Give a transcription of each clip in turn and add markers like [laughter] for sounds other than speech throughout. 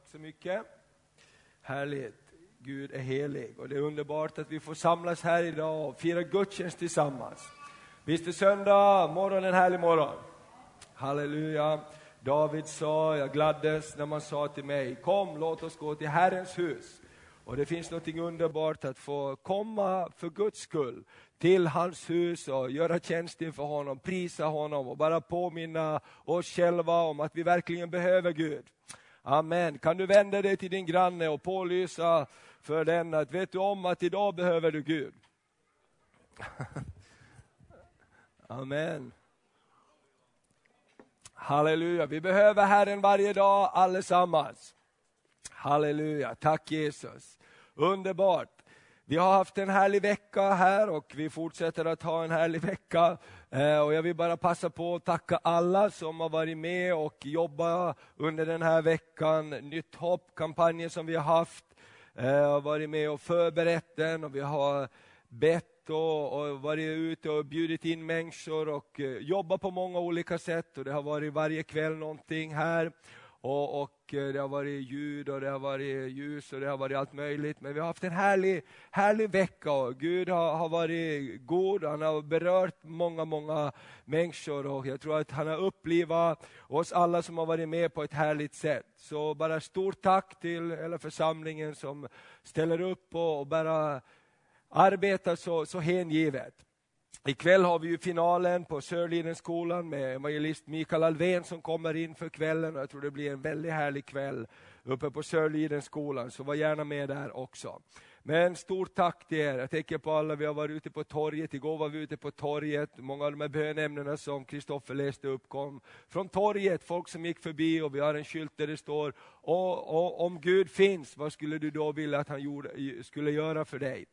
Tack så mycket. Härligt. Gud är helig och det är underbart att vi får samlas här idag och fira gudstjänst tillsammans. Visst är söndag morgon en härlig morgon? Halleluja. David sa, jag gladdes när man sa till mig, kom låt oss gå till Herrens hus. Och det finns något underbart att få komma för Guds skull till hans hus och göra tjänst inför honom, prisa honom och bara påminna oss själva om att vi verkligen behöver Gud. Amen. Kan du vända dig till din granne och pålysa för den att vet du om att idag behöver du Gud? [laughs] Amen. Halleluja, vi behöver Herren varje dag allesammans. Halleluja, tack Jesus. Underbart. Vi har haft en härlig vecka här och vi fortsätter att ha en härlig vecka. Eh, och jag vill bara passa på att tacka alla som har varit med och jobbat under den här veckan. Nytt hopp-kampanjen som vi har haft, Jag har varit med och förberett den och vi har bett och, och varit ute och bjudit in människor och eh, jobbat på många olika sätt. Och det har varit varje kväll någonting här. Och, och, eh, det har varit ljud och det har varit ljus och det har varit allt möjligt. Men vi har haft en härlig, härlig vecka och Gud har, har varit god. Han har berört många, många människor och jag tror att han har upplivat oss alla som har varit med på ett härligt sätt. Så bara stort tack till hela församlingen som ställer upp och, och bara arbetar så, så hängivet. Ikväll har vi ju finalen på Sörlidenskolan med evangelist Mikael Alvén som kommer in för kvällen. Jag tror det blir en väldigt härlig kväll uppe på Sörlidenskolan, så var gärna med där också. Men stort tack till er. Jag tänker på alla, vi har varit ute på torget, igår var vi ute på torget. Många av de här bönämnena som Kristoffer läste upp kom från torget, folk som gick förbi och vi har en skylt där det står, och, och, om Gud finns, vad skulle du då vilja att han gjorde, skulle göra för dig?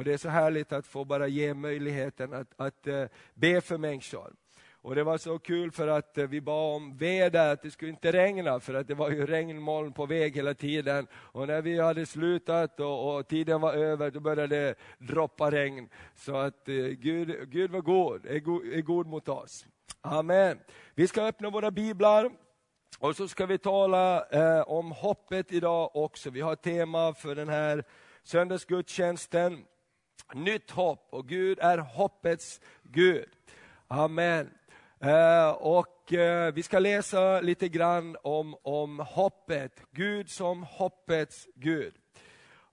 Och det är så härligt att få bara ge möjligheten att, att eh, be för människor. Och det var så kul för att eh, vi bad om väder, att det skulle inte regna, för att det var ju regnmoln på väg hela tiden. Och när vi hade slutat och, och tiden var över, då började det droppa regn. Så att eh, Gud, Gud var god, är god, är god mot oss. Amen. Vi ska öppna våra biblar och så ska vi tala eh, om hoppet idag också. Vi har ett tema för den här söndagsgudstjänsten nytt hopp och Gud är hoppets Gud. Amen. Eh, och eh, vi ska läsa lite grann om, om hoppet, Gud som hoppets Gud.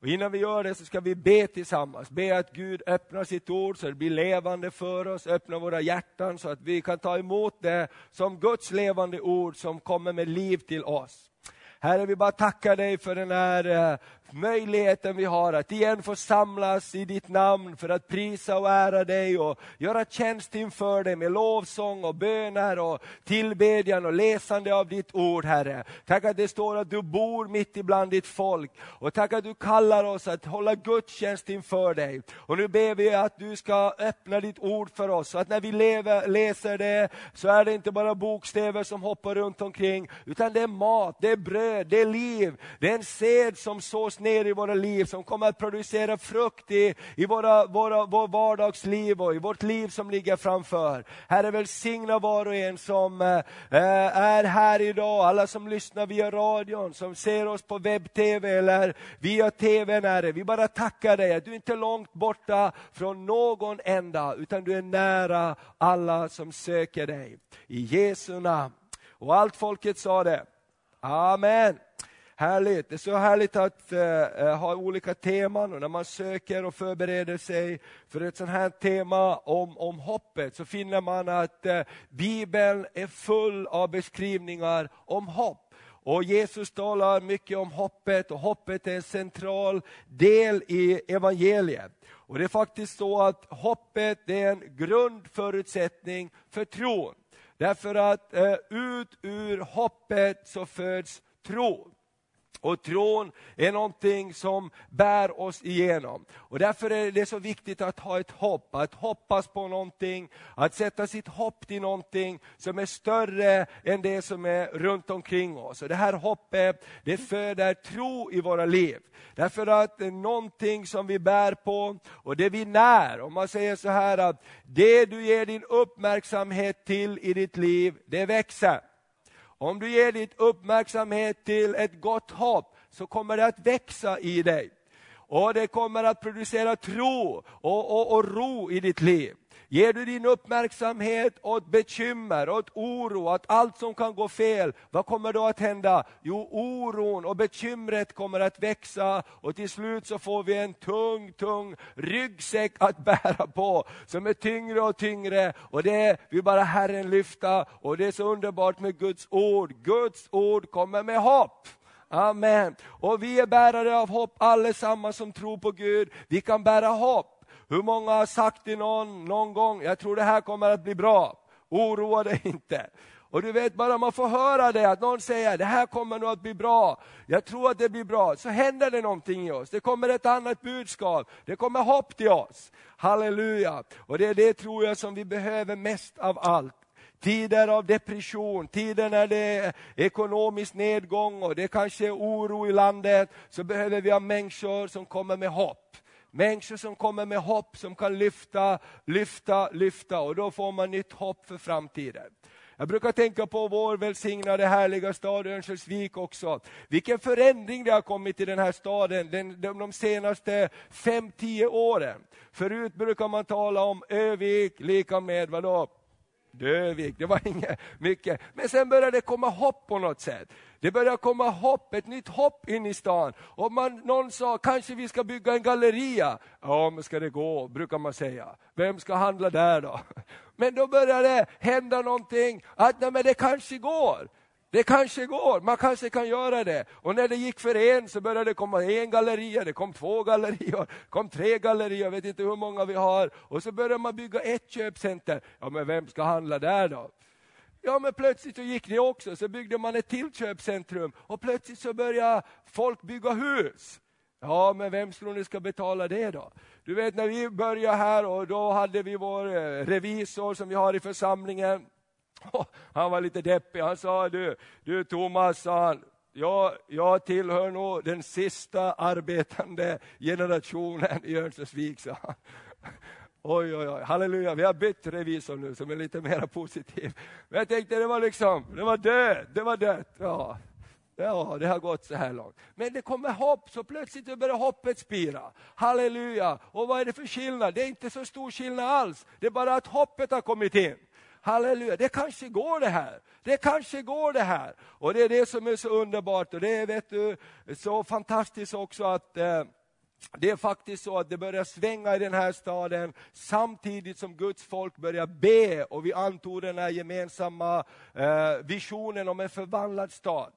Och innan vi gör det så ska vi be tillsammans, be att Gud öppnar sitt ord så det blir levande för oss, öppna våra hjärtan så att vi kan ta emot det som Guds levande ord som kommer med liv till oss. Herre, vi bara tackar dig för den här eh, möjligheten vi har att igen få samlas i ditt namn för att prisa och ära dig och göra tjänst inför dig med lovsång och böner och tillbedjan och läsande av ditt ord Herre. Tack att det står att du bor mitt ibland ditt folk och tack att du kallar oss att hålla gudstjänst inför dig. Och nu ber vi att du ska öppna ditt ord för oss så att när vi lever, läser det så är det inte bara bokstäver som hoppar runt omkring utan det är mat, det är bröd, det är liv, det är en sed som sås ner i våra liv, som kommer att producera frukt i, i våra, våra, vår vardagsliv och i vårt liv som ligger framför. Herre välsigna var och en som eh, eh är här idag, alla som lyssnar via radion, som ser oss på webb-tv eller via tvn Herre. Vi bara tackar dig att du inte är långt borta från någon enda, utan du är nära alla som söker dig. I Jesu namn. Och allt folket sa det. Amen. Härligt, det är så härligt att uh, ha olika teman och när man söker och förbereder sig för ett sånt här tema om, om hoppet så finner man att uh, Bibeln är full av beskrivningar om hopp. Och Jesus talar mycket om hoppet och hoppet är en central del i evangeliet. Och det är faktiskt så att hoppet är en grundförutsättning för tron. Därför att eh, ut ur hoppet så föds tron. Och tron är någonting som bär oss igenom. Och därför är det så viktigt att ha ett hopp, att hoppas på någonting, att sätta sitt hopp till någonting som är större än det som är runt omkring oss. Och det här hoppet, det föder tro i våra liv. Därför att det är någonting som vi bär på och det vi när, om man säger så här att det du ger din uppmärksamhet till i ditt liv, det växer. Om du ger ditt uppmärksamhet till ett gott hopp så kommer det att växa i dig. Och det kommer att producera tro och, och, och ro i ditt liv. Ger du din uppmärksamhet åt bekymmer, åt oro, åt allt som kan gå fel, vad kommer då att hända? Jo, oron och bekymret kommer att växa och till slut så får vi en tung, tung ryggsäck att [laughs] bära på, som är tyngre och tyngre. Och det vill bara Herren lyfta och det är så underbart med Guds ord. Guds ord kommer med hopp. Amen. Och vi är bärare av hopp allesammans som tror på Gud. Vi kan bära hopp. Hur många har sagt till någon, någon gång, jag tror det här kommer att bli bra, oroa dig inte. Och du vet, bara man får höra det, att någon säger det här kommer nog att bli bra, jag tror att det blir bra, så händer det någonting i oss. Det kommer ett annat budskap, det kommer hopp till oss. Halleluja! Och det är det tror jag som vi behöver mest av allt. Tider av depression, tider när det är ekonomisk nedgång och det kanske är oro i landet, så behöver vi ha människor som kommer med hopp. Människor som kommer med hopp, som kan lyfta, lyfta, lyfta och då får man nytt hopp för framtiden. Jag brukar tänka på vår välsignade härliga stad Örnsköldsvik också. Vilken förändring det har kommit i den här staden den, de, de senaste fem tio åren. Förut brukar man tala om Övik lika med vadå? Dövik, det var inget mycket. Men sen började det komma hopp på något sätt. Det började komma hopp, ett nytt hopp in i stan. Och man, någon sa, kanske vi ska bygga en galleria. Ja, men ska det gå, brukar man säga. Vem ska handla där då? [laughs] Men då började det hända någonting, att nej, men det kanske går. Det kanske går, man kanske kan göra det. Och när det gick för en så började det komma en galleria, det kom två gallerior, [laughs] kom tre gallerior, jag vet inte hur många vi har. Och så började man bygga ett köpcenter. Ja men vem ska handla där då? Ja men plötsligt så gick det också, så byggde man ett till köpcentrum och plötsligt så började folk bygga hus. Ja, men vem tror ni ska betala det då? Du vet när vi började här och då hade vi vår eh, revisor som vi har i församlingen. Han var lite deppig, han sa du, du Thomas, sa han, jag, jag tillhör nog den sista arbetande generationen i Örnsköldsvik, sa han. [laughs] Oj, oj, oj, halleluja, vi har bytt revisor nu som är lite mer positiv. Men jag tänkte det var liksom, det var dött, det var dött. Ja. Ja, det har gått så här långt. Men det kommer hopp, så plötsligt börjar hoppet spira. Halleluja! Och vad är det för skillnad? Det är inte så stor skillnad alls. Det är bara att hoppet har kommit in. Halleluja, det kanske går det här. Det kanske går det här. Och det är det som är så underbart och det är vet du, så fantastiskt också att eh, det är faktiskt så att det börjar svänga i den här staden samtidigt som Guds folk börjar be och vi antog den här gemensamma eh, visionen om en förvandlad stad.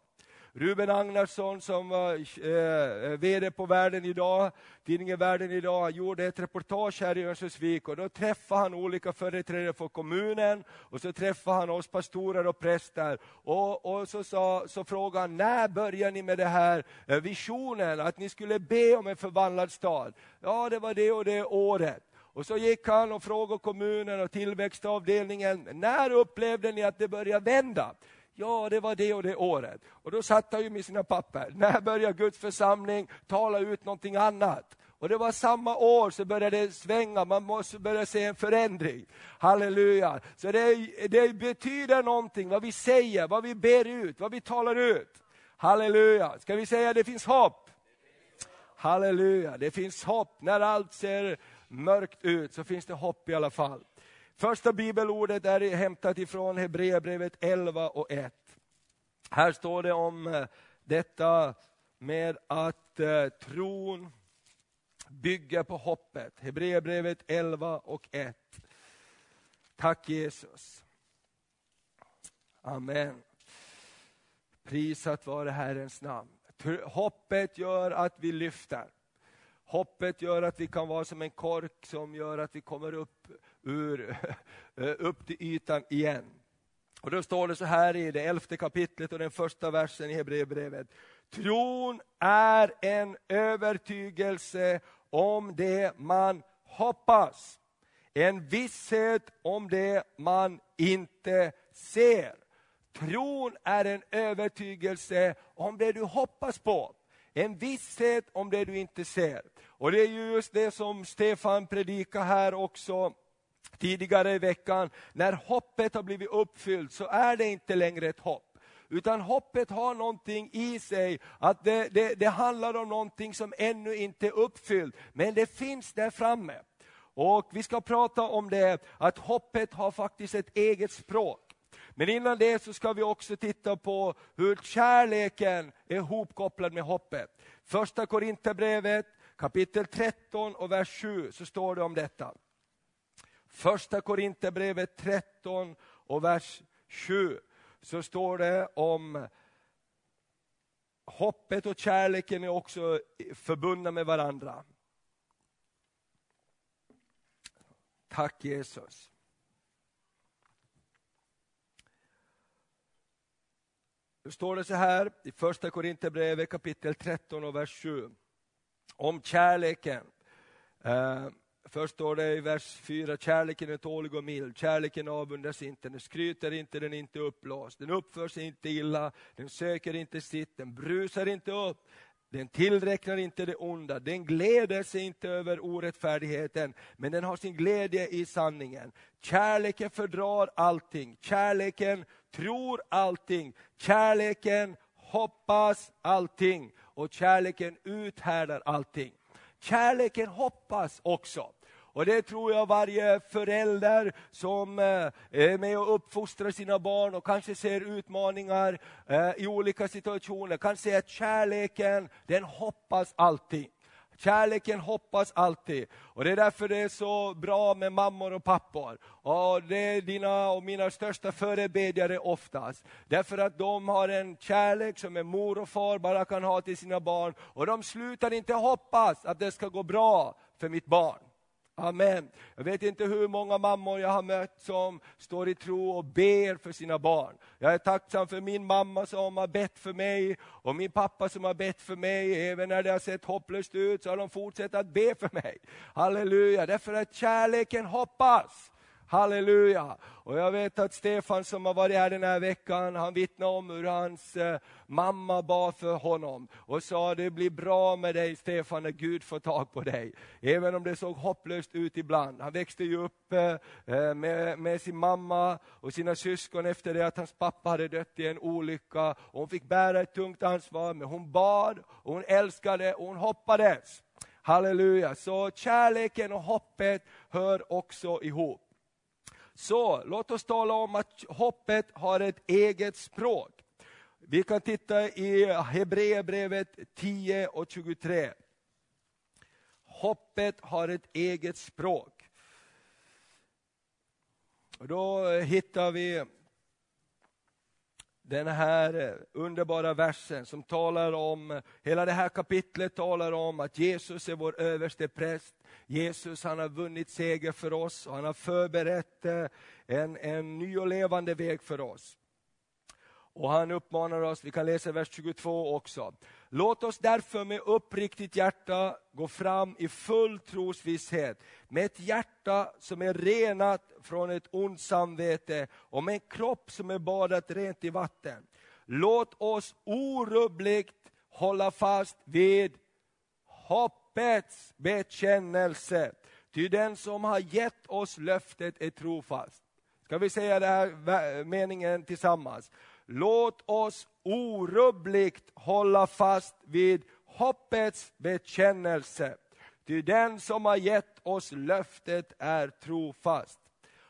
Ruben Agnarsson som var eh, eh, VD på Världen idag, tidningen Världen idag, gjorde ett reportage här i Örnsköldsvik och då träffade han olika företrädare för kommunen och så träffade han oss pastorer och präster. Och, och så, sa, så frågade han, när börjar ni med det här eh, visionen, att ni skulle be om en förvandlad stad? Ja, det var det och det året. Och så gick han och frågade kommunen och tillväxtavdelningen, när upplevde ni att det började vända? Ja, det var det och det året. Och då satt han ju med sina papper. När börjar Guds församling tala ut någonting annat? Och det var samma år så började det svänga, man måste börja se en förändring. Halleluja! Så det, det betyder någonting, vad vi säger, vad vi ber ut, vad vi talar ut. Halleluja! Ska vi säga att det finns hopp? Halleluja, det finns hopp. När allt ser mörkt ut så finns det hopp i alla fall. Första bibelordet är hämtat ifrån Hebreerbrevet 11 och 1. Här står det om eh, detta med att eh, tron bygger på hoppet. Hebreerbrevet 11 och 1. Tack Jesus. Amen. Prisat vare Herrens namn. Hoppet gör att vi lyfter. Hoppet gör att vi kan vara som en kork som gör att vi kommer upp ur, [laughs] eh, upp till ytan igen. Och då står det så här i det elfte kapitlet och den första versen i Hebreerbrevet. Tron är en övertygelse om det man hoppas. En visshet om det man inte ser. Tron är en övertygelse om det du hoppas på. En visshet om det du inte ser. Och det är just det som Stefan predikar här också tidigare i veckan, när hoppet har blivit uppfyllt så är det inte längre ett hopp. utan hoppet har någonting i sig, att det, det, det handlar om någonting som ännu inte är uppfyllt, men det finns där framme. Och vi ska prata om det, att hoppet har faktiskt ett eget språk. Men innan det så ska vi också titta på hur kärleken är hopkopplad med hoppet. Första Korinthierbrevet kapitel 13 och vers 7 så står det om detta. Första Korinthierbrevet 13 och vers 7 så står det om hoppet och kärleken är också förbundna med varandra. Tack Jesus. Nu står det så här i första Korinthierbrevet kapitel 13 och vers 7. Om kärleken. Eh, först står det i vers 4, kärleken är tålig och mild, kärleken avundas inte, den skryter inte, den är inte uppblåst, den uppför sig inte illa, den söker inte sitt, den brusar inte upp, den tillräknar inte det onda, den gläder sig inte över orättfärdigheten, men den har sin glädje i sanningen. Kärleken fördrar allting, kärleken tror allting, kärleken hoppas allting och kärleken uthärdar allting. Kärleken hoppas också. Och det tror jag varje förälder som eh, är med och uppfostrar sina barn och kanske ser utmaningar eh, i olika situationer, kan se att kärleken, den hoppas alltid. Kärleken hoppas alltid. Och Det är därför det är så bra med mammor och pappor. Och Det är dina och mina största förebedjare oftast. Därför att de har en kärlek som en mor och far bara kan ha till sina barn. Och de slutar inte hoppas att det ska gå bra för mitt barn. Amen. Jag vet inte hur många mammor jag har mött som står i tro och ber för sina barn. Jag är tacksam för min mamma som har bett för mig och min pappa som har bett för mig. Även när det har sett hopplöst ut så har de fortsatt att be för mig. Halleluja, därför att kärleken hoppas. Halleluja! Och jag vet att Stefan som har varit här den här veckan, han vittnar om hur hans eh, mamma bad för honom och sa det blir bra med dig Stefan när Gud får tag på dig. Även om det såg hopplöst ut ibland. Han växte ju upp eh, eh, med, med, sin mamma och sina syskon efter det att hans pappa hade dött i en olycka. Och hon fick bära ett tungt ansvar, men hon bad, och hon älskade och hon hoppades. Halleluja! Så kärleken och hoppet hör också ihop. Så låt oss tala om att hoppet har ett eget språk. Vi kan titta i Hebreerbrevet 10 och 23. Hoppet har ett eget språk. Och då hittar vi den här eh, underbara versen som talar om, eh, hela det här kapitlet talar om att Jesus är vår överste präst. Jesus han har vunnit seger för oss och han har förberett eh, en, en ny och levande väg för oss. Och han uppmanar oss, vi kan läsa vers 22 också. Låt oss därför med uppriktigt hjärta gå fram i full trosvisshet, med ett hjärta som är renat från ett ont samvete och med en kropp som är badat rent i vatten. Låt oss orubbligt hålla fast vid hoppets bekännelse. Ty den som har gett oss löftet är trofast. Ska vi säga den här meningen tillsammans? Låt oss orubbligt hålla fast vid hoppets bekännelse. Ty den som har gett oss löftet är trofast.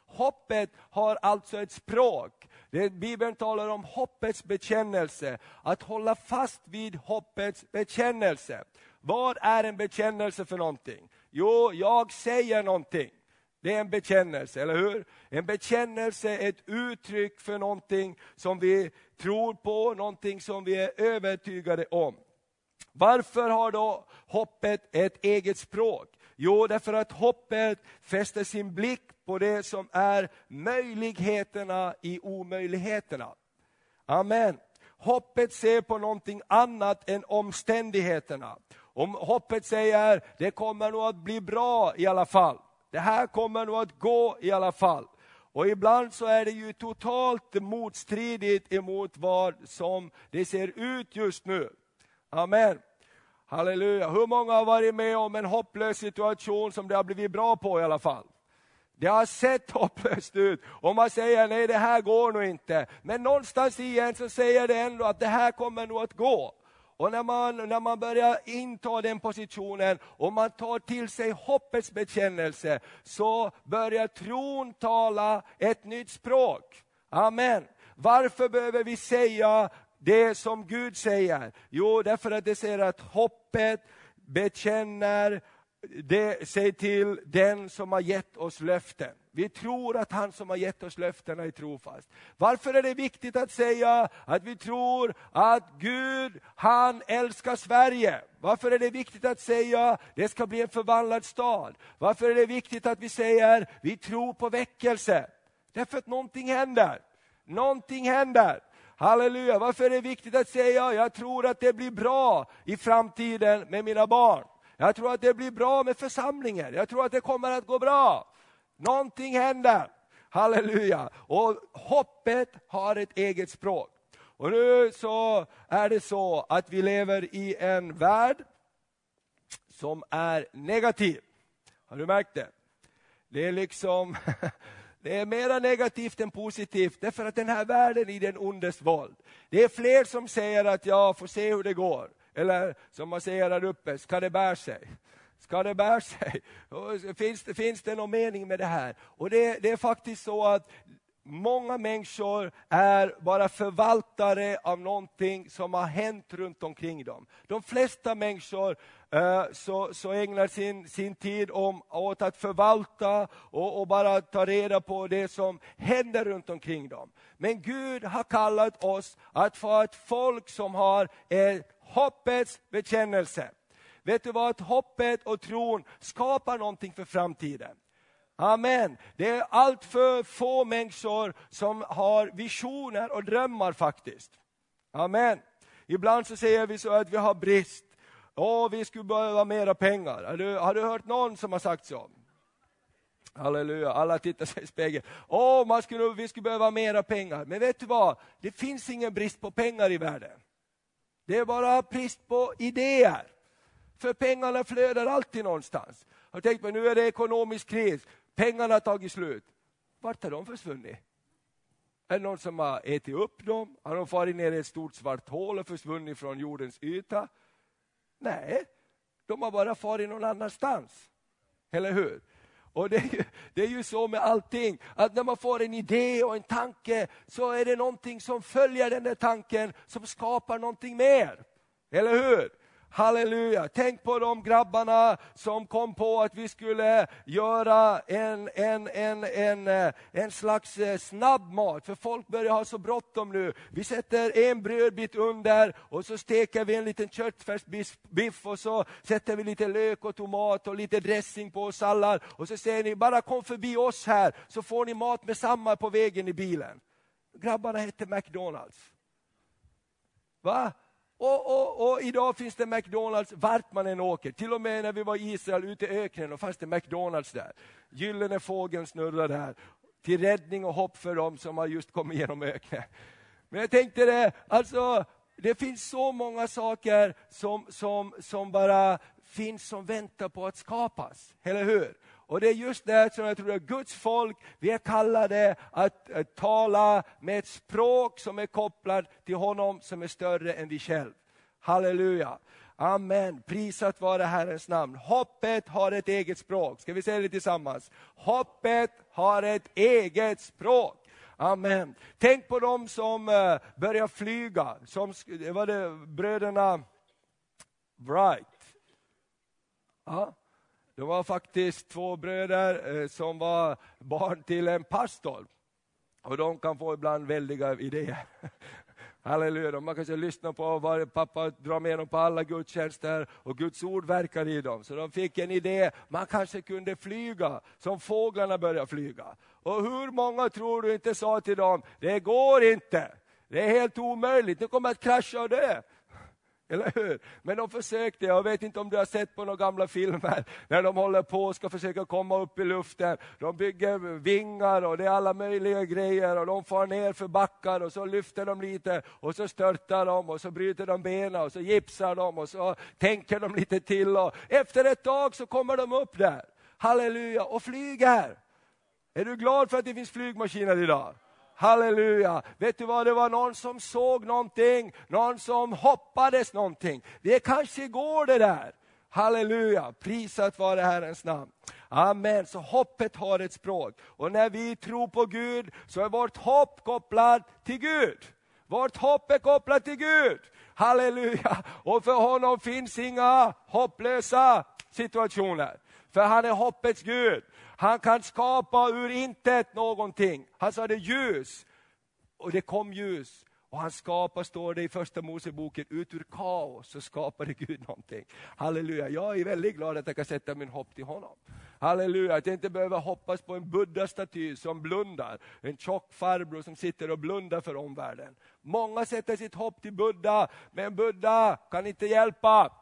Hoppet har alltså ett språk. Det, Bibeln talar om hoppets bekännelse, att hålla fast vid hoppets bekännelse. Vad är en bekännelse för någonting? Jo, jag säger någonting. Det är en bekännelse, eller hur? En bekännelse är ett uttryck för någonting som vi tror på, någonting som vi är övertygade om. Varför har då hoppet ett eget språk? Jo, därför att hoppet fäster sin blick på det som är möjligheterna i omöjligheterna. Amen. Hoppet ser på någonting annat än omständigheterna. Om hoppet säger, det kommer nog att bli bra i alla fall. Det här kommer nog att gå i alla fall. Och ibland så är det ju totalt motstridigt emot vad som det ser ut just nu. Amen. Halleluja. Hur många har varit med om en hopplös situation som det har blivit bra på i alla fall? Det har sett [laughs] hopplöst ut och man säger nej det här går nog inte. Men någonstans igen så säger det ändå att det här kommer nog att gå. Och när man, när man börjar inta den positionen och man tar till sig hoppets bekännelse, så börjar tron tala ett nytt språk. Amen. Varför behöver vi säga det som Gud säger? Jo, därför att det säger att hoppet bekänner det säg till den som har gett oss löften. Vi tror att han som har gett oss löftena är trofast. Varför är det viktigt att säga att vi tror att Gud, han älskar Sverige? Varför är det viktigt att säga att det ska bli en förvandlad stad? Varför är det viktigt att vi säger att vi tror på väckelse? Därför att någonting händer. Någonting händer. Halleluja, varför är det viktigt att säga att jag tror att det blir bra i framtiden med mina barn? Jag tror att det blir bra med församlingen. Jag tror att det kommer att gå bra. Någonting händer. Halleluja. Och hoppet har ett eget språk. Och nu så är det så att vi lever i en värld som är negativ. Har du märkt det? Det är liksom [laughs] Det är mera negativt än positivt, därför att den här världen i den ondes våld. Det är fler som säger att jag får se hur det går. Eller som man säger där uppe, ska det bära sig? Ska det bära sig? Finns det, finns det någon mening med det här? Och det, det är faktiskt så att många människor är bara förvaltare av någonting som har hänt runt omkring dem. De flesta människor eh, så, så ägnar sin, sin tid om, åt att förvalta och, och, bara ta reda på det som händer runt omkring dem. Men Gud har kallat oss att vara ett folk som har ett hoppets bekännelse. Vet du vad? Hoppet och tron skapar någonting för framtiden. Amen. Det är allt för få människor som har visioner och drömmar faktiskt. Amen. Ibland så säger vi så att vi har brist. Åh, vi skulle behöva mera pengar. Har du, har du hört någon som har sagt så? Halleluja, alla tittar sig i spegeln. Åh, man skulle, vi skulle behöva mera pengar. Men vet du vad? Det finns ingen brist på pengar i världen. Det är bara brist på idéer. För pengarna flödar alltid någonstans. Jag tänkte, tänkt på nu är det ekonomisk kris, pengarna har tagit slut. Vart har de försvunnit? Är det någon som har ätit upp dem? Har de farit ner i ett stort svart hål och försvunnit från jordens yta? Nej, de har bara farit någon annanstans. Eller hur? Och det är, ju, det är ju så med allting, att när man får en idé och en tanke, så är det någonting som följer den där tanken, som skapar någonting mer. Eller hur? Halleluja! Tänk på de grabbarna som kom på att vi skulle göra en, en, en, en, eh, en slags eh, snabbmat, för folk börjar ha så bråttom nu. Vi sätter en brödbit under och så steker vi en liten köttfärsbiff och så sätter vi lite lök och tomat och lite dressing på och sallad. Och så säger ni, bara kom förbi oss här så får ni mat med samma på vägen i bilen. Grabbarna hette McDonalds. Va? Och, och, och, idag finns det McDonalds vart man än åker. Till och med när vi var i Israel ute i öknen, och fanns det McDonalds där. Gyllene fågeln snurrar där. Till räddning och hopp för dem som har just kommit genom öknen. Men jag tänkte det, alltså, det finns så många saker som, som, som bara finns som väntar på att skapas. Eller hur? Och det är just det som jag tror att Guds folk, vi är kallade att, att tala med ett språk som är kopplat till honom som är större än vi själva. Halleluja. Amen. Prisat vare Herrens namn. Hoppet har ett eget språk. Ska vi säga det tillsammans? Hoppet har ett eget språk. Amen. Tänk på dem som eh, börjar flyga. Som, var det bröderna Wright. Ja. Det var faktiskt två bröder eh, som var barn till en pastor. Och de kan få ibland väldiga idéer. [laughs] Halleluja, man kanske lyssnar på vad pappa drar med dem på alla gudstjänster och Guds ord verkar i dem. Så de fick en idé, man kanske kunde flyga som fåglarna börjar flyga. Och hur många tror du inte sa till dem, det går inte. Det är helt omöjligt, du kommer att krascha och dö. Eller hur? Men de försökte, jag vet inte om du har sett på några gamla filmer, när de håller på och ska försöka komma upp i luften. De bygger vingar och det är alla möjliga grejer och de far ner för backar och så lyfter de lite och så störtar de och så bryter de benen och så gipsar de och så tänker de lite till och efter ett tag så kommer de upp där. Halleluja, och flyger. Är du glad för att det finns flygmaskiner idag? Halleluja! Vet du vad, det var någon som såg någonting, någon som hoppades någonting. Det kanske går det där. Halleluja, prisat vare Herrens namn. Amen, så hoppet har ett språk. Och när vi tror på Gud så är vårt hopp kopplat till Gud. Vårt hopp är kopplat till Gud. Halleluja! Och för honom finns inga hopplösa situationer. För han är hoppets Gud. Han kan skapa ur intet någonting. Han sa det ljus, och det kom ljus. Och han skapar, står det i första Moseboken, ut ur kaos så skapade Gud någonting. Halleluja, jag är väldigt glad att jag kan sätta min hopp till honom. Halleluja, att jag inte behöver hoppas på en buddha-staty som blundar. En tjock farbror som sitter och blundar för omvärlden. Många sätter sitt hopp till Buddha, men Buddha kan inte hjälpa.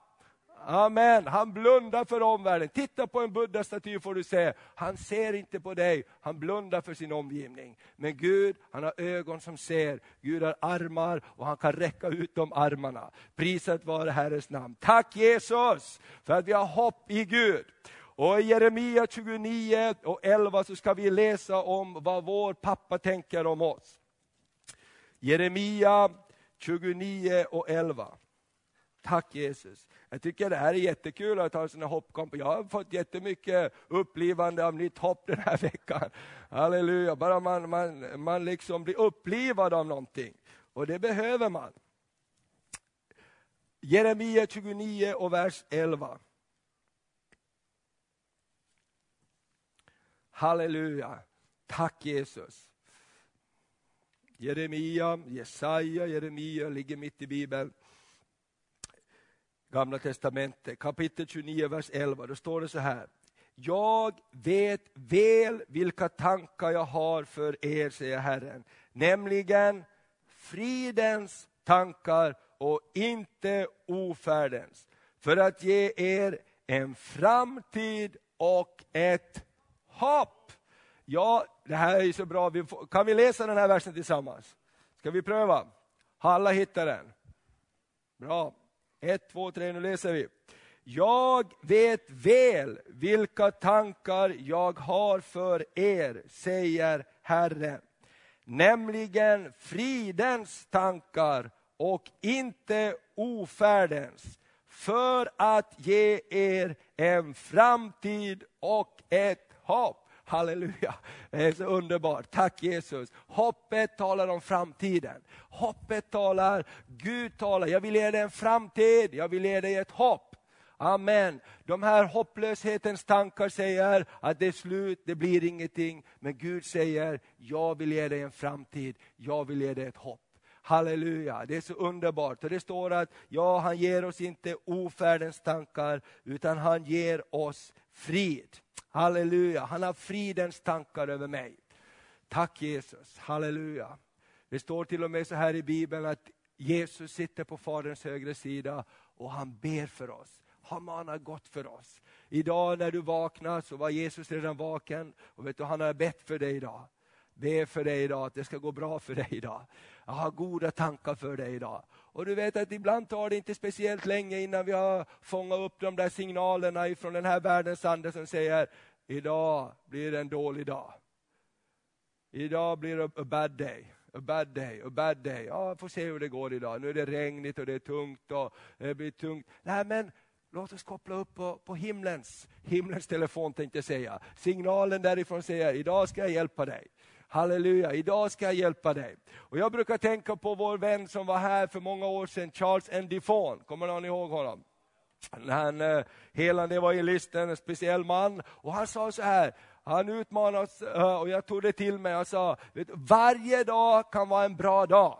Amen. Han blundar för omvärlden. Titta på en buddha-staty får du se. Han ser inte på dig, han blundar för sin omgivning. Men Gud, han har ögon som ser. Gud har armar och han kan räcka ut de armarna. Prisat vare Herrens namn. Tack Jesus för att vi har hopp i Gud. Och I Jeremia 29 och 11 så ska vi läsa om vad vår pappa tänker om oss. Jeremia 29 och 11. Tack Jesus. Jag tycker det här är jättekul att ha sådana sån hoppkamp. Jag har fått jättemycket upplivande av nytt hopp den här [laughs] veckan. Halleluja, bara man, man, man liksom blir upplivad av någonting. Och det behöver man. Jeremia 29 och vers 11. Halleluja, tack Jesus. Jeremia, Jesaja, Jeremia ligger mitt i Bibeln. Gamla testamentet, kapitel 29, vers 11. Då står det så här. Jag vet väl vilka tankar jag har för er, säger Herren. Nämligen fridens tankar och inte ofärdens. För att ge er en framtid och ett hopp. Ja, det här är så bra. kan vi läsa den här versen tillsammans? Ska vi pröva? Har alla hittat den? Bra. Ett, två, tre, nu läser vi. Jag vet väl vilka tankar jag har för er, säger Herren. Nämligen fridens tankar och inte ofärdens. För att ge er en framtid och ett hopp. Halleluja, det är så underbart. Tack Jesus. Hoppet talar om framtiden. Hoppet talar, Gud talar, jag vill ge dig en framtid, jag vill ge dig ett hopp. Amen. De här hopplöshetens tankar säger att det är slut, det blir ingenting. Men Gud säger, jag vill ge dig en framtid, jag vill ge dig ett hopp. Halleluja, det är så underbart. Och det står att ja, han ger oss inte ofärdens tankar, utan han ger oss frid. Halleluja, han har fridens tankar över mig. Tack Jesus, halleluja. Det står till och med så här i Bibeln att Jesus sitter på Faderns högra sida och han ber för oss. Han manar gott för oss. Idag när du vaknar så var Jesus redan vaken och vet du, han har bett för dig idag. Be för dig idag, att det ska gå bra för dig idag. Jag har goda tankar för dig idag. Och du vet att ibland tar det inte speciellt länge innan vi har fångat upp de där signalerna ifrån den här världens ande som säger, idag blir det en dålig dag. Idag blir det a bad day. A bad day, a bad day. Ja, får se hur det går idag. Nu är det regnigt och det är tungt och det blir tungt. Nej, men låt oss koppla upp på, på himlens, himlens telefon tänkte jag säga. Signalen därifrån säger, idag ska jag hjälpa dig. Halleluja, idag ska jag hjälpa dig. Och Jag brukar tänka på vår vän som var här för många år sedan, Charles N. Difon. Kommer någon ihåg honom? Han eh, helande evangelist, en speciell man. Och han sa så här, han utmanade oss eh, och jag tog det till mig. och sa, vet, varje dag kan vara en bra dag.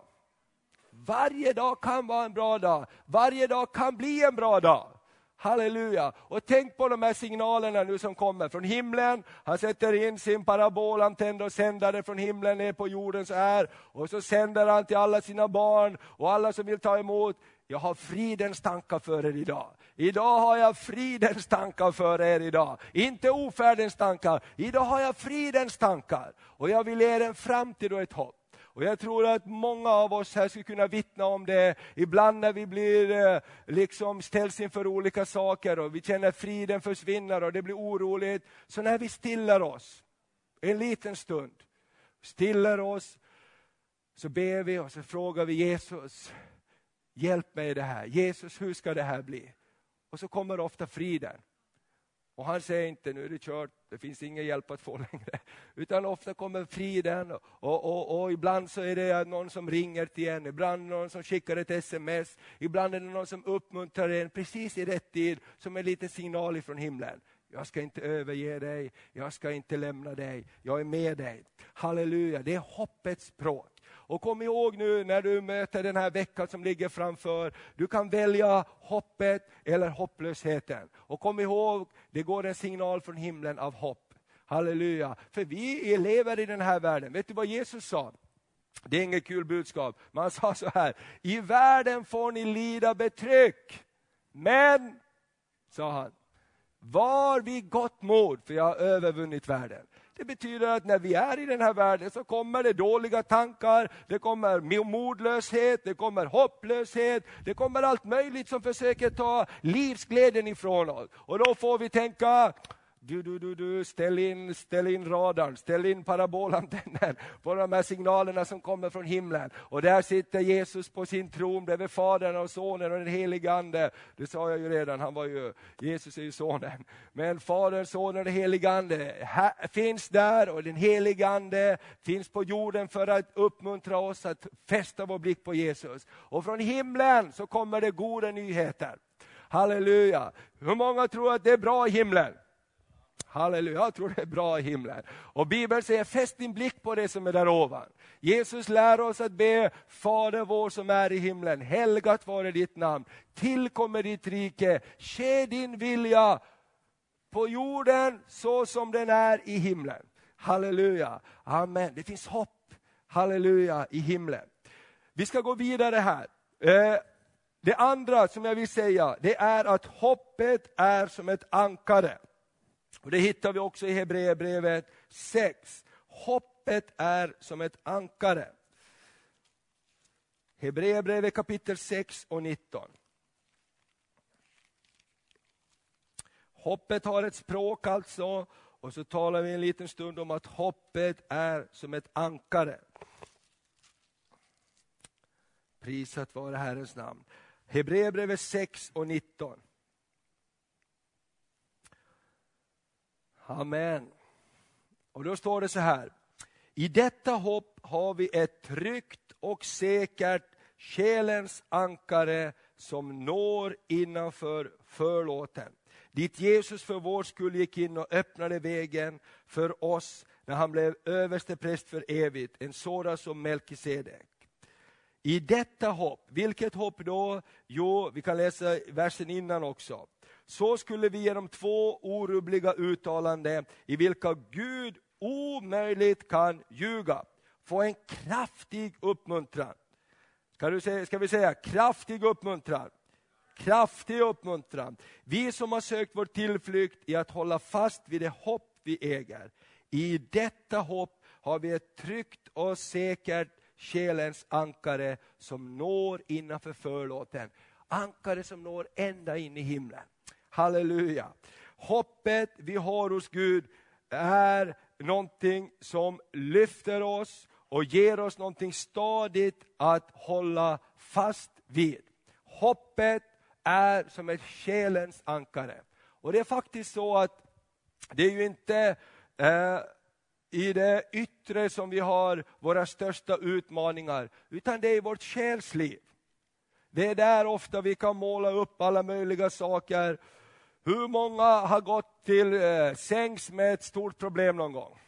Varje dag kan vara en bra dag. Varje dag kan bli en bra dag. Halleluja! Och tänk på de här signalerna nu som kommer från himlen. Han sätter in sin parabolantenn och sändare från himlen ner på jorden så här. Och så sänder han till alla sina barn och alla som vill ta emot. Jag har fridens tankar för er idag. Idag har jag fridens tankar för er idag. Inte ofärdens tankar. Idag har jag fridens tankar. Och jag vill ge er en framtid och ett hopp. Och Jag tror att många av oss här skulle kunna vittna om det. Ibland när vi blir, eh, liksom ställs inför olika saker och vi känner att friden försvinner och det blir oroligt. Så när vi stillar oss en liten stund, stillar oss, så ber vi och så frågar vi Jesus, hjälp mig i det här. Jesus, hur ska det här bli? Och så kommer ofta friden. Och han säger inte, nu är det kört, det finns ingen hjälp att få [laughs] längre. Utan ofta kommer friden och, och, och, ibland så är det någon som ringer till en, ibland någon som skickar ett sms, ibland är det någon som uppmuntrar en precis i rätt tid, som en liten signal ifrån himlen. Jag ska inte överge dig, jag ska inte lämna dig, jag är med dig. Halleluja, det är hoppets språk. Och kom ihåg nu när du möter den här veckan som ligger framför, du kan välja hoppet eller hopplösheten. Och kom ihåg, det går en signal från himlen av hopp. Halleluja, för vi lever i den här världen. Vet du vad Jesus sa? Det är inget kul budskap, men han sa så här, i världen får ni lida betryck, men, sa han, var vid gott mod, för jag har övervunnit världen. Det betyder att när vi är i den här världen så kommer det dåliga tankar, det kommer modlöshet, det kommer hopplöshet, det kommer allt möjligt som försöker ta livsglädjen ifrån oss. Och då får vi tänka, du, du, du, du, ställ in, ställ in radarn, ställ in parabolantennen på de här signalerna som kommer från himlen. Och där sitter Jesus på sin tron bredvid Fadern och Sonen och den helige Ande. Det sa jag ju redan, han var ju, Jesus är ju Sonen. Men Fadern, Sonen och den helige Ande här, finns där och den helige Ande finns på jorden för att uppmuntra oss att fästa vår blick på Jesus. Och från himlen så kommer det goda nyheter. Halleluja! Hur många tror att det är bra i himlen? Halleluja, jag tror det är bra i himlen. Och Bibeln säger, fäst din blick på det som är där ovan. Jesus lär oss att be, Fader vår som är i himlen, helgat vare ditt namn, tillkommer ditt rike, ske din vilja på jorden så som den är i himlen. Halleluja, amen. Det finns hopp, halleluja, i himlen. Vi ska gå vidare här. Eh, det andra som jag vill säga, det är att hoppet är som ett ankare. Och Det hittar vi också i Hebreerbrevet 6. Hoppet är som ett ankare. Hebreerbrevet kapitel 6 och 19. Hoppet har ett språk alltså, och så talar vi en liten stund om att hoppet är som ett ankare. Prisat vare Herrens namn. Hebreerbrevet 6 och 19. Amen. Och då står det så här. I detta hopp har vi ett tryggt och säkert själens ankare som når innanför förlåten. Dit Jesus för vår skull gick in och öppnade vägen för oss när han blev överste präst för evigt, en sådan som Melkisedek. I detta hopp, vilket hopp då? Jo, vi kan läsa versen innan också så skulle vi genom två orubbliga uttalanden i vilka Gud omöjligt kan ljuga, få en kraftig uppmuntran. Ska, du säga, ska vi säga kraftig uppmuntran? Kraftig uppmuntran. Vi som har sökt vår tillflykt i att hålla fast vid det hopp vi äger. I detta hopp har vi ett tryggt och säkert själens ankare som når innanför förlåten. Ankare som når ända in i himlen. Halleluja. Hoppet vi har hos Gud är någonting som lyfter oss och ger oss någonting stadigt att hålla fast vid. Hoppet är som ett själens ankare. Och det är faktiskt så att det är ju inte eh, i det yttre som vi har våra största utmaningar, utan det är i vårt själsliv. Det är där ofta vi kan måla upp alla möjliga saker hur många har gått till eh, sängs med ett stort problem någon gång?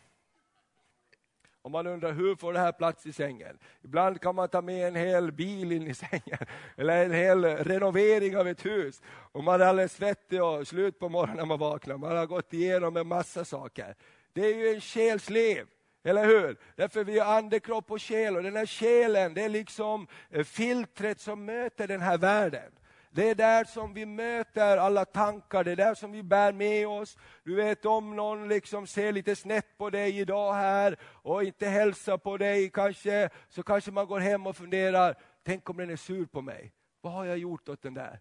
Och man undrar hur får det här plats i sängen? Ibland kan man ta med en hel bil in i [laughs] sängen, eller en hel renovering av ett hus. Och man är alldeles svettig och slut på morgonen när man vaknar. Man har gått igenom en massa saker. Det är ju en själsliv. Eller hur? Därför vi har ande, kropp och själ. Och den här själen, det är liksom eh, filtret som möter den här världen. Det är där som vi möter alla tankar, det är där som vi bär med oss. Du vet om någon liksom ser lite snett på dig idag här och inte hälsar på dig kanske, så kanske man går hem och funderar, tänk om den är sur på mig. Vad har jag gjort åt den där?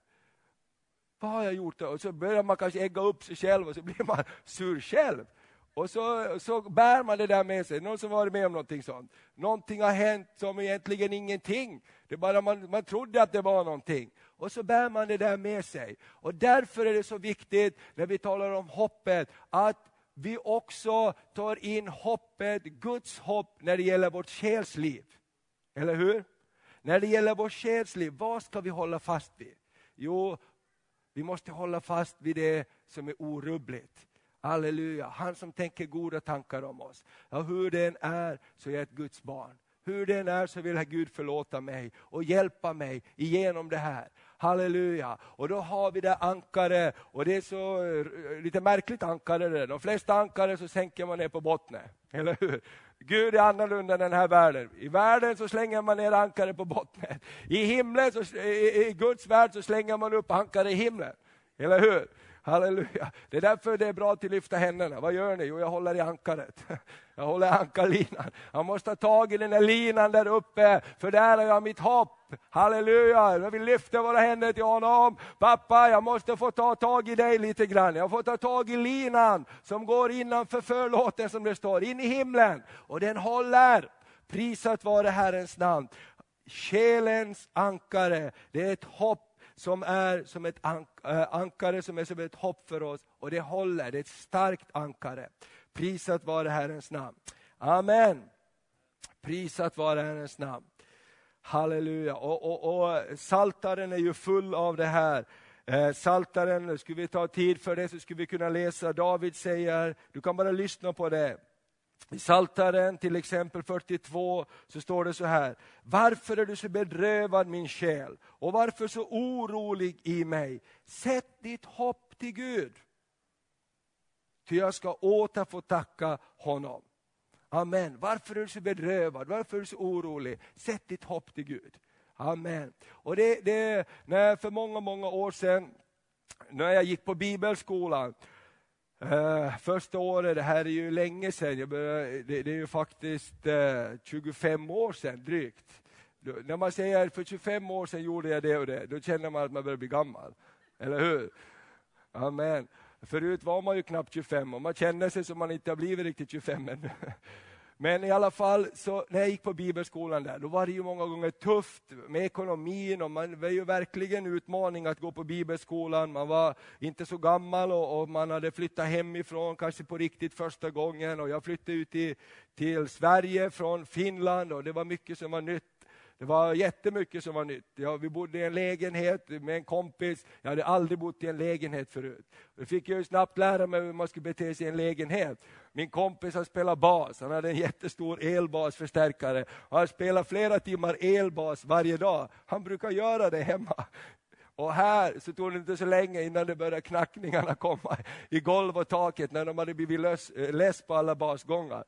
Vad har jag gjort? Och så börjar man kanske ägga upp sig själv och så blir man sur själv. Och så, så bär man det där med sig. Någon som varit med om någonting sånt. Någonting har hänt som egentligen ingenting. Det bara man, man trodde att det var någonting. Och så bär man det där med sig. Och därför är det så viktigt när vi talar om hoppet, att vi också tar in hoppet, Guds hopp, när det gäller vårt själsliv. Eller hur? När det gäller vårt själsliv, vad ska vi hålla fast vid? Jo, vi måste hålla fast vid det som är orubbligt. Halleluja, han som tänker goda tankar om oss. Ja, hur den är så är jag ett Guds barn. Hur den är så vill Gud förlåta mig och hjälpa mig igenom det här. Halleluja! Och då har vi det ankare och det är så eh, lite märkligt ankare. Det. De flesta ankare så sänker man ner på botten, eller hur? Gud är annorlunda än den här världen. I världen så slänger man ner ankare på botten. I himlen, så, i, i Guds värld så slänger man upp ankare i himlen. Eller hur? Halleluja. Det är därför det är bra att lyfta händerna. Vad gör ni? Jo, jag håller i ankaret. [laughs] Jag håller i ankarlinan. Jag måste ha tag i den där linan där uppe, för där har jag mitt hopp. Halleluja, vi lyfter våra händer till honom. Pappa, jag måste få ta tag i dig lite grann. Jag får ta tag i linan som går innanför förlåten som det står, in i himlen. Och den håller. Prisat vare Herrens namn. Själens ankare, det är ett hopp som är som ett eh, ankare som är som ett hopp för oss och det håller, det är ett starkt ankare. Prisat vare Herrens namn. Amen. Prisat vare Herrens namn. Halleluja. Och, och, och Saltaren är ju full av det här. Eh, saltaren, skulle vi ta tid för det så skulle vi kunna läsa, David säger, du kan bara lyssna på det. I Saltaren till exempel 42 så står det så här. Varför är du så bedrövad min själ och varför så orolig i mig? Sätt ditt hopp till Gud. Ty jag ska åter få tacka honom. Amen. Varför är du så bedrövad? Varför är du så orolig? Sätt ditt hopp till Gud. Amen. Och det, det, när för många, många år sedan, när jag gick på bibelskolan, Uh, första året, det här är ju länge sedan, började, det, det, är ju faktiskt eh, uh, 25 år sedan drygt. Då, när man säger för 25 år sedan gjorde jag det och det, då känner man att man börjar bli gammal. Eller hur? Amen. Förut var man ju knappt 25 och man känner sig som man inte har blivit riktigt 25 ännu. Men i alla fall, så när jag gick på bibelskolan där, då var det ju många gånger tufft med ekonomin och man var ju verkligen utmaning att gå på bibelskolan. Man var inte så gammal och, och man hade flyttat hemifrån, kanske på riktigt första gången. Och jag flyttade ut till, till Sverige från Finland och det var mycket som var nytt. Det var jättemycket som var nytt. Ja, vi bodde i en lägenhet med en kompis. Jag hade aldrig bott i en lägenhet förut. Då fick jag snabbt lära mig hur man skulle bete sig i en lägenhet. Min kompis har spelat bas, han hade en jättestor elbasförstärkare. Han spelar flera timmar elbas varje dag. Han brukar göra det hemma. Och här så tog det inte så länge innan det började knackningarna komma i golv och taket när de hade blivit lös, eh, less på alla basgångar.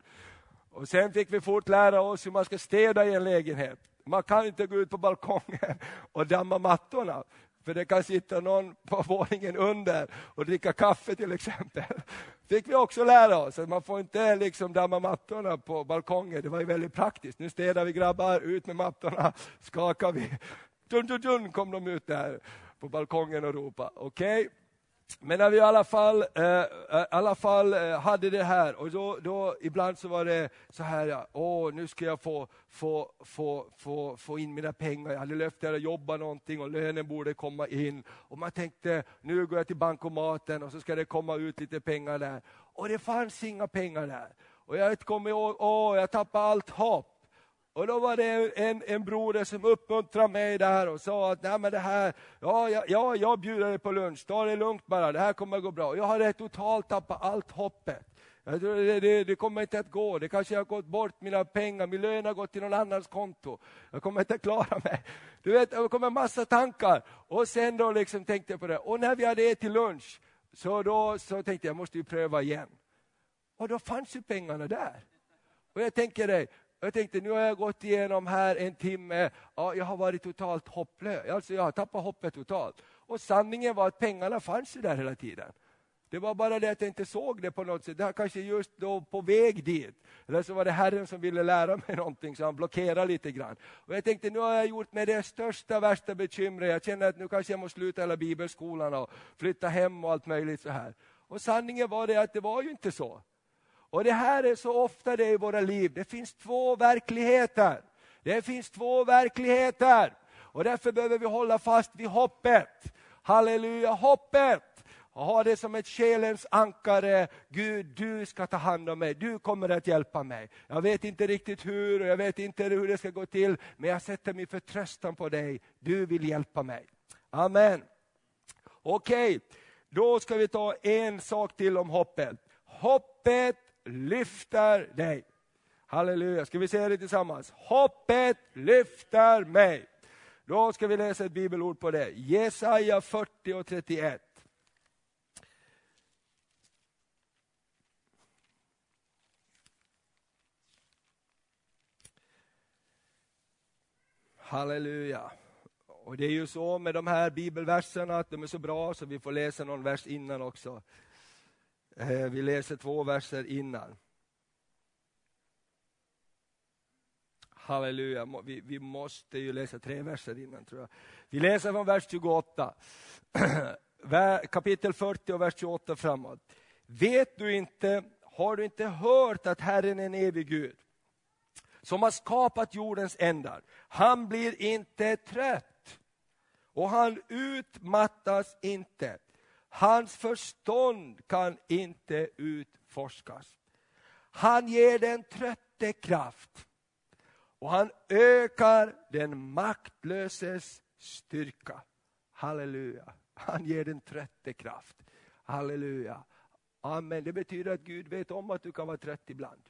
Och sen fick vi fort lära oss hur man ska städa i en lägenhet. Man kan inte gå ut på balkongen och damma mattorna. För det kan sitta någon på våningen under och dricka kaffe till exempel. fick vi också lära oss, att man får inte liksom damma mattorna på balkongen. Det var ju väldigt praktiskt. Nu städar vi grabbar, ut med mattorna, skakar vi. Dun, dun, dun kom de ut där på balkongen och ropade. Okej, okay. Men när vi i alla fall, eh, eh alla fall eh, hade det här, och då, då, ibland så var det så här, ja, åh, nu ska jag få, få, få, få, få in mina pengar. Jag hade löfte att jobba någonting och lönen borde komma in. Och man tänkte, nu går jag till bankomaten och så ska det komma ut lite pengar där. Och det fanns inga pengar där. Och jag kommer ihåg, åh, jag tappade allt hopp. Och då var det en, en broder som uppmuntrade mig där och sa att Nej, men det här, ja, ja, ja, jag bjuder dig på lunch, ta det lugnt bara, det här kommer att gå bra. Jag hade totalt tappat allt hoppet. Det, det, det, kommer inte att gå, det kanske har gått bort mina pengar, min lön har gått till någon annans konto. Jag kommer inte att klara mig. Du vet, det kommer en massa tankar. Och sen då liksom tänkte jag på det. Och när vi hade ätit lunch, så då så tänkte jag, jag måste ju pröva igen. Och då fanns ju pengarna där. Och jag tänker dig, jag tänkte, nu har jag gått igenom här en timme, ja, jag har varit totalt hopplös. Alltså jag har tappat hoppet totalt. Och sanningen var att pengarna fanns ju där hela tiden. Det var bara det att jag inte såg det på något sätt. Det var kanske just då på väg dit. Eller så var det Herren som ville lära mig någonting, så han blockerade lite grann. Och jag tänkte, nu har jag gjort mig det största, värsta bekymret. Jag känner att nu kanske jag måste sluta hela bibelskolan och flytta hem och allt möjligt så här. Och sanningen var det att det var ju inte så. Och det här är så ofta det i våra liv. Det finns två verkligheter. Det finns två verkligheter. Och därför behöver vi hålla fast vid hoppet. Halleluja, hoppet! och ha det som ett själens ankare. Gud, du ska ta hand om mig, du kommer att hjälpa mig. Jag vet inte riktigt hur, och jag vet inte hur det ska gå till, men jag sätter min förtröstan på dig. Du vill hjälpa mig. Amen. Okej, okay. då ska vi ta en sak till om hoppet. Hoppet lyfter dig. Halleluja, ska vi säga det tillsammans? Hoppet lyfter mig. Då ska vi läsa ett bibelord på det. Jesaja 40 och 31. Halleluja. Och det är ju så med de här bibelverserna att de är så bra så vi får läsa någon vers innan också. Eh, vi läser två verser innan. Halleluja, vi, vi måste ju läsa tre verser innan tror jag. Vi läser från vers 28, [clears throat] kapitel 40 och vers 28 framåt. Vet du inte, har du inte hört att Herren är en evig Gud? som har skapat jordens ändar. Han blir inte trött och han utmattas inte. Hans förstånd kan inte utforskas. Han ger den trötte kraft och han ökar den maktlöses styrka. Halleluja. Han ger den trötte kraft. Halleluja. Amen. Det betyder att Gud vet om att du kan vara trött ibland.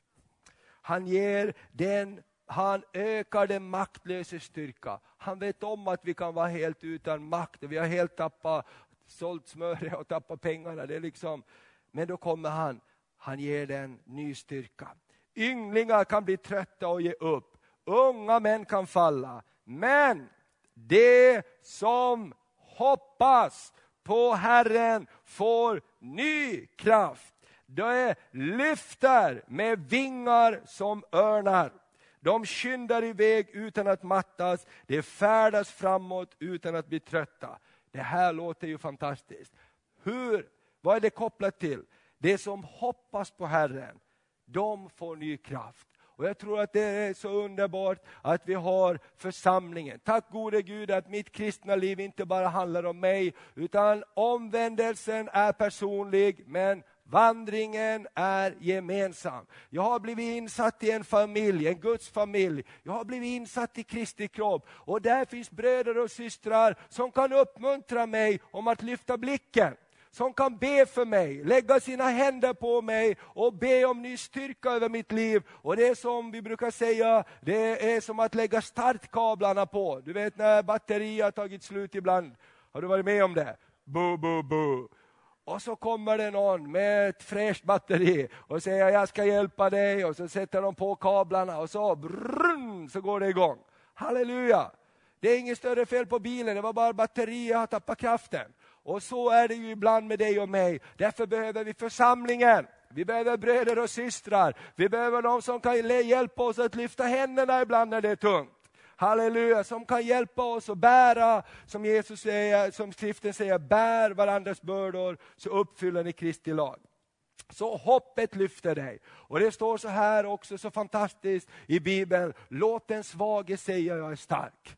Han ger den han ökar den maktlöses styrka. Han vet om att vi kan vara helt utan makt. Vi har helt tappat, sålt smöret och tappat pengarna. Det är liksom, men då kommer han, han ger den ny styrka. Ynglingar kan bli trötta och ge upp. Unga män kan falla. Men det som hoppas på Herren får ny kraft. De lyfter med vingar som örnar. De skyndar iväg utan att mattas, de färdas framåt utan att bli trötta. Det här låter ju fantastiskt. Hur, vad är det kopplat till? Det som hoppas på Herren, de får ny kraft. Och Jag tror att det är så underbart att vi har församlingen. Tack gode Gud att mitt kristna liv inte bara handlar om mig, utan omvändelsen är personlig, men Vandringen är gemensam. Jag har blivit insatt i en familj, en Guds familj. Jag har blivit insatt i Kristi kropp. Och där finns bröder och systrar som kan uppmuntra mig om att lyfta blicken som kan be för mig, lägga sina händer på mig och be om ny styrka över mitt liv. Och det är som vi brukar säga, det är som att lägga startkablarna på. Du vet när batteriet har tagit slut ibland. Har du varit med om det? Bu, bu, bu. Och så kommer det någon med ett fräscht batteri och säger jag ska hjälpa dig och så sätter de på kablarna och så brrrn, så går det igång. Halleluja! Det är inget större fel på bilen, det var bara batteriet har tappat kraften. Och så är det ju ibland med dig och mig. Därför behöver vi församlingen. Vi behöver bröder och systrar. Vi behöver någon som kan hjälpa oss att lyfta händerna ibland när det är tungt halleluja, som kan hjälpa oss att bära, som Jesus säger, som skriften säger, bär varandras bördor så uppfyller ni Kristi lag. Så hoppet lyfter dig. Och det står så här också så fantastiskt i Bibeln, låt den svage säga jag är stark.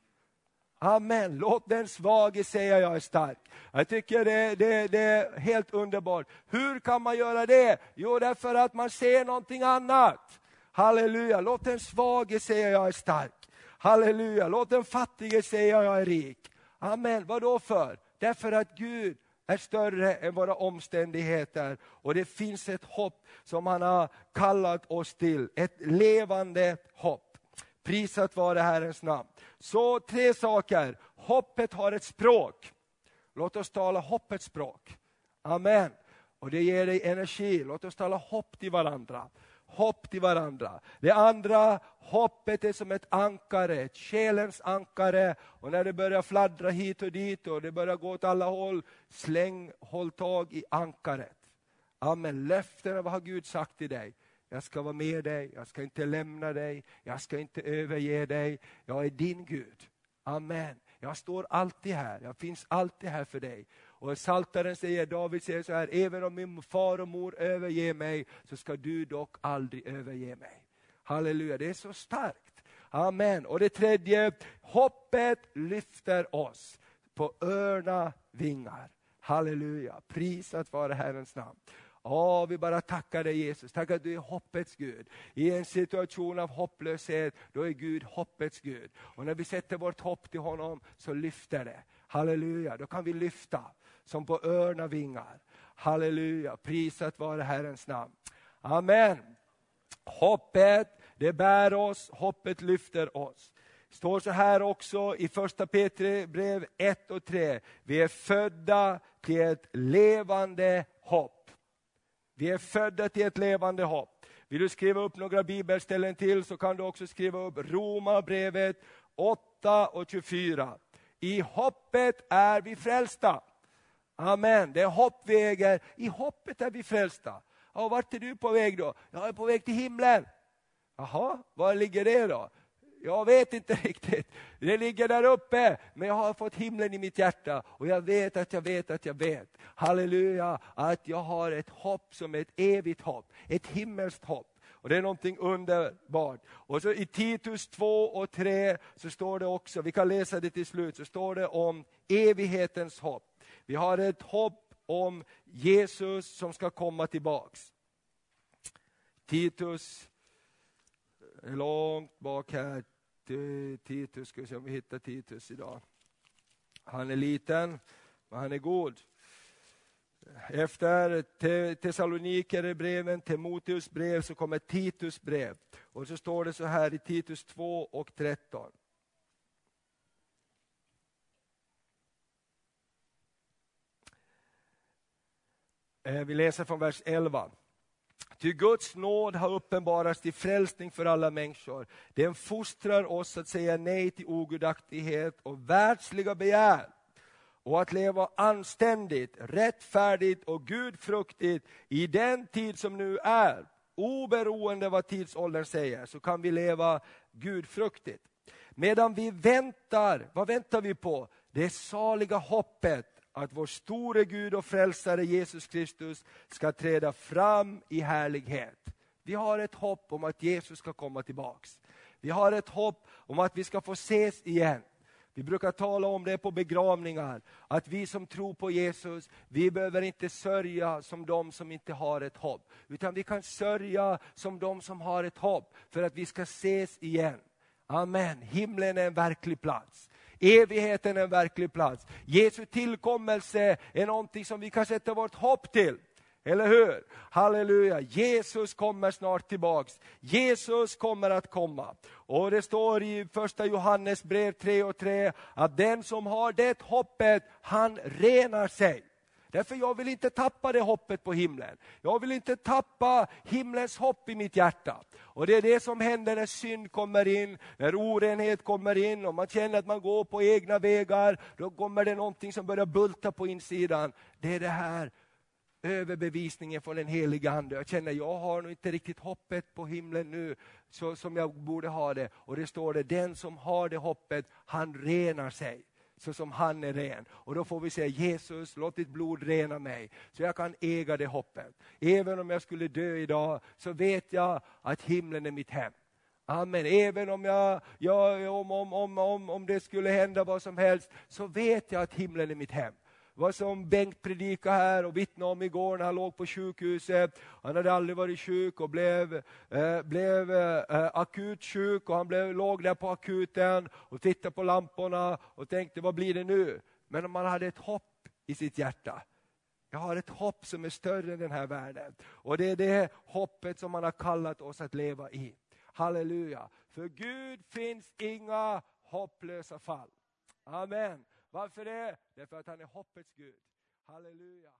Amen, låt den svage säga jag är stark. Jag tycker det, det, det, är helt underbart. Hur kan man göra det? Jo, därför att man ser någonting annat. Halleluja, låt den svage säga jag är stark. Halleluja, låt den fattige säga jag är rik. Amen, vad då för? Därför att Gud är större än våra omständigheter och det finns ett hopp som han har kallat oss till, ett levande hopp. Prisat vare Herrens namn. Så tre saker, hoppet har ett språk. Låt oss tala hoppets språk. Amen. Och det ger dig energi, låt oss tala hopp till varandra hopp till varandra. Det andra, hoppet är som ett ankare, ett själens ankare. Och när det börjar fladdra hit och dit och det börjar gå åt alla håll, släng, håll tag i ankaret. Amen. Löftena, vad har Gud sagt till dig? Jag ska vara med dig, jag ska inte lämna dig, jag ska inte överge dig. Jag är din Gud. Amen. Jag står alltid här, jag finns alltid här för dig. Och Saltaren säger, David säger så här, även om min far och mor överger mig, så ska du dock aldrig överge mig. Halleluja, det är så starkt. Amen. Och det tredje, hoppet lyfter oss på örna vingar. Halleluja, prisat vare Herrens namn. Ja, vi bara tackar dig Jesus. Tack att du är hoppets Gud. I en situation av hopplöshet, då är Gud hoppets Gud. Och när vi sätter vårt hopp till honom så lyfter det. Halleluja, då kan vi lyfta som på örna vingar. Halleluja, prisat vare Herrens namn. Amen. Hoppet, det bär oss, hoppet lyfter oss står så här också i första Petri brev 1 och 3. Vi är födda till ett levande hopp. Vi är födda till ett levande hopp. Vill du skriva upp några bibelställen till så kan du också skriva upp Romarbrevet 8 och 24. I hoppet är vi frälsta. Amen, det är hopp vi äger. I hoppet är vi frälsta. Ja, vart är du på väg då? Jag är på väg till himlen. Jaha, var ligger det då? Jag vet inte [laughs] riktigt. Det ligger där uppe, men jag har fått himlen i mitt hjärta och jag vet att jag vet att jag vet. Halleluja, att jag har ett hopp som är ett evigt hopp, ett himmelskt hopp. Och Det är någonting underbart. Och så I Titus 2 och 3 så står det också, vi kan läsa det till slut, så står det om evighetens hopp. Vi har ett hopp om Jesus som ska komma tillbaks. Titus, långt bak här, Titus, ska vi se om vi hittar Titus idag. Han är liten, men han är god. Efter Thessaloniker breven, Timoteus brev, så kommer Titus brev. Och så står det så här i Titus 2 och 13. Eh, vi läser från vers 11. Ty Guds nåd har uppenbarats till frälsning för alla människor. Den fostrar oss att säga nej till ogudaktighet och världsliga begär och att leva anständigt, rättfärdigt och gudfruktigt i den tid som nu är. Oberoende vad tidsåldern säger så kan vi leva gudfruktigt. Medan vi väntar, vad väntar vi på? Det saliga hoppet att vår store Gud och frälsare Jesus Kristus ska träda fram i härlighet. Vi har ett hopp om att Jesus ska komma tillbaks. Vi har ett hopp om att vi ska få ses igen. Vi brukar tala om det på begravningar, att vi som tror på Jesus, vi behöver inte sörja som de som inte har ett hopp. Utan vi kan sörja som de som har ett hopp, för att vi ska ses igen. Amen. Himlen är en verklig plats. Evigheten är en verklig plats. Jesu tillkommelse är någonting som vi kan sätta vårt hopp till. Eller hur? Halleluja, Jesus kommer snart tillbaks. Jesus kommer att komma. Och det står i första Johannes brev 3 och 3 att den som har det hoppet, han renar sig. Därför jag vill inte tappa det hoppet på himlen. Jag vill inte tappa himlens hopp i mitt hjärta. Och Det är det som händer när synd kommer in, när orenhet kommer in och man känner att man går på egna vägar. Då kommer det någonting som börjar bulta på insidan. Det är det här överbevisningen från den heliga Ande. Jag känner jag har nog inte riktigt hoppet på himlen nu så som jag borde ha det. Och det står det, den som har det hoppet, han renar sig så som han är ren. Och då får vi säga Jesus, låt ditt blod rena mig, så jag kan äga det hoppet. Även om jag skulle dö idag, så vet jag att himlen är mitt hem. Amen. Även om, jag, jag, om, om, om, om, om det skulle hända vad som helst, så vet jag att himlen är mitt hem vad som Bengt predikade här och vittnade om igår när han låg på sjukhuset. Han hade aldrig varit sjuk och blev, eh, blev eh, akut sjuk och han blev, låg där på akuten och tittade på lamporna och tänkte vad blir det nu? Men man hade ett hopp i sitt hjärta. Jag har ett hopp som är större än den här världen. Och det är det hoppet som han har kallat oss att leva i. Halleluja. För Gud finns inga hopplösa fall. Amen. Varför det? Därför att han är hoppets Gud. Halleluja.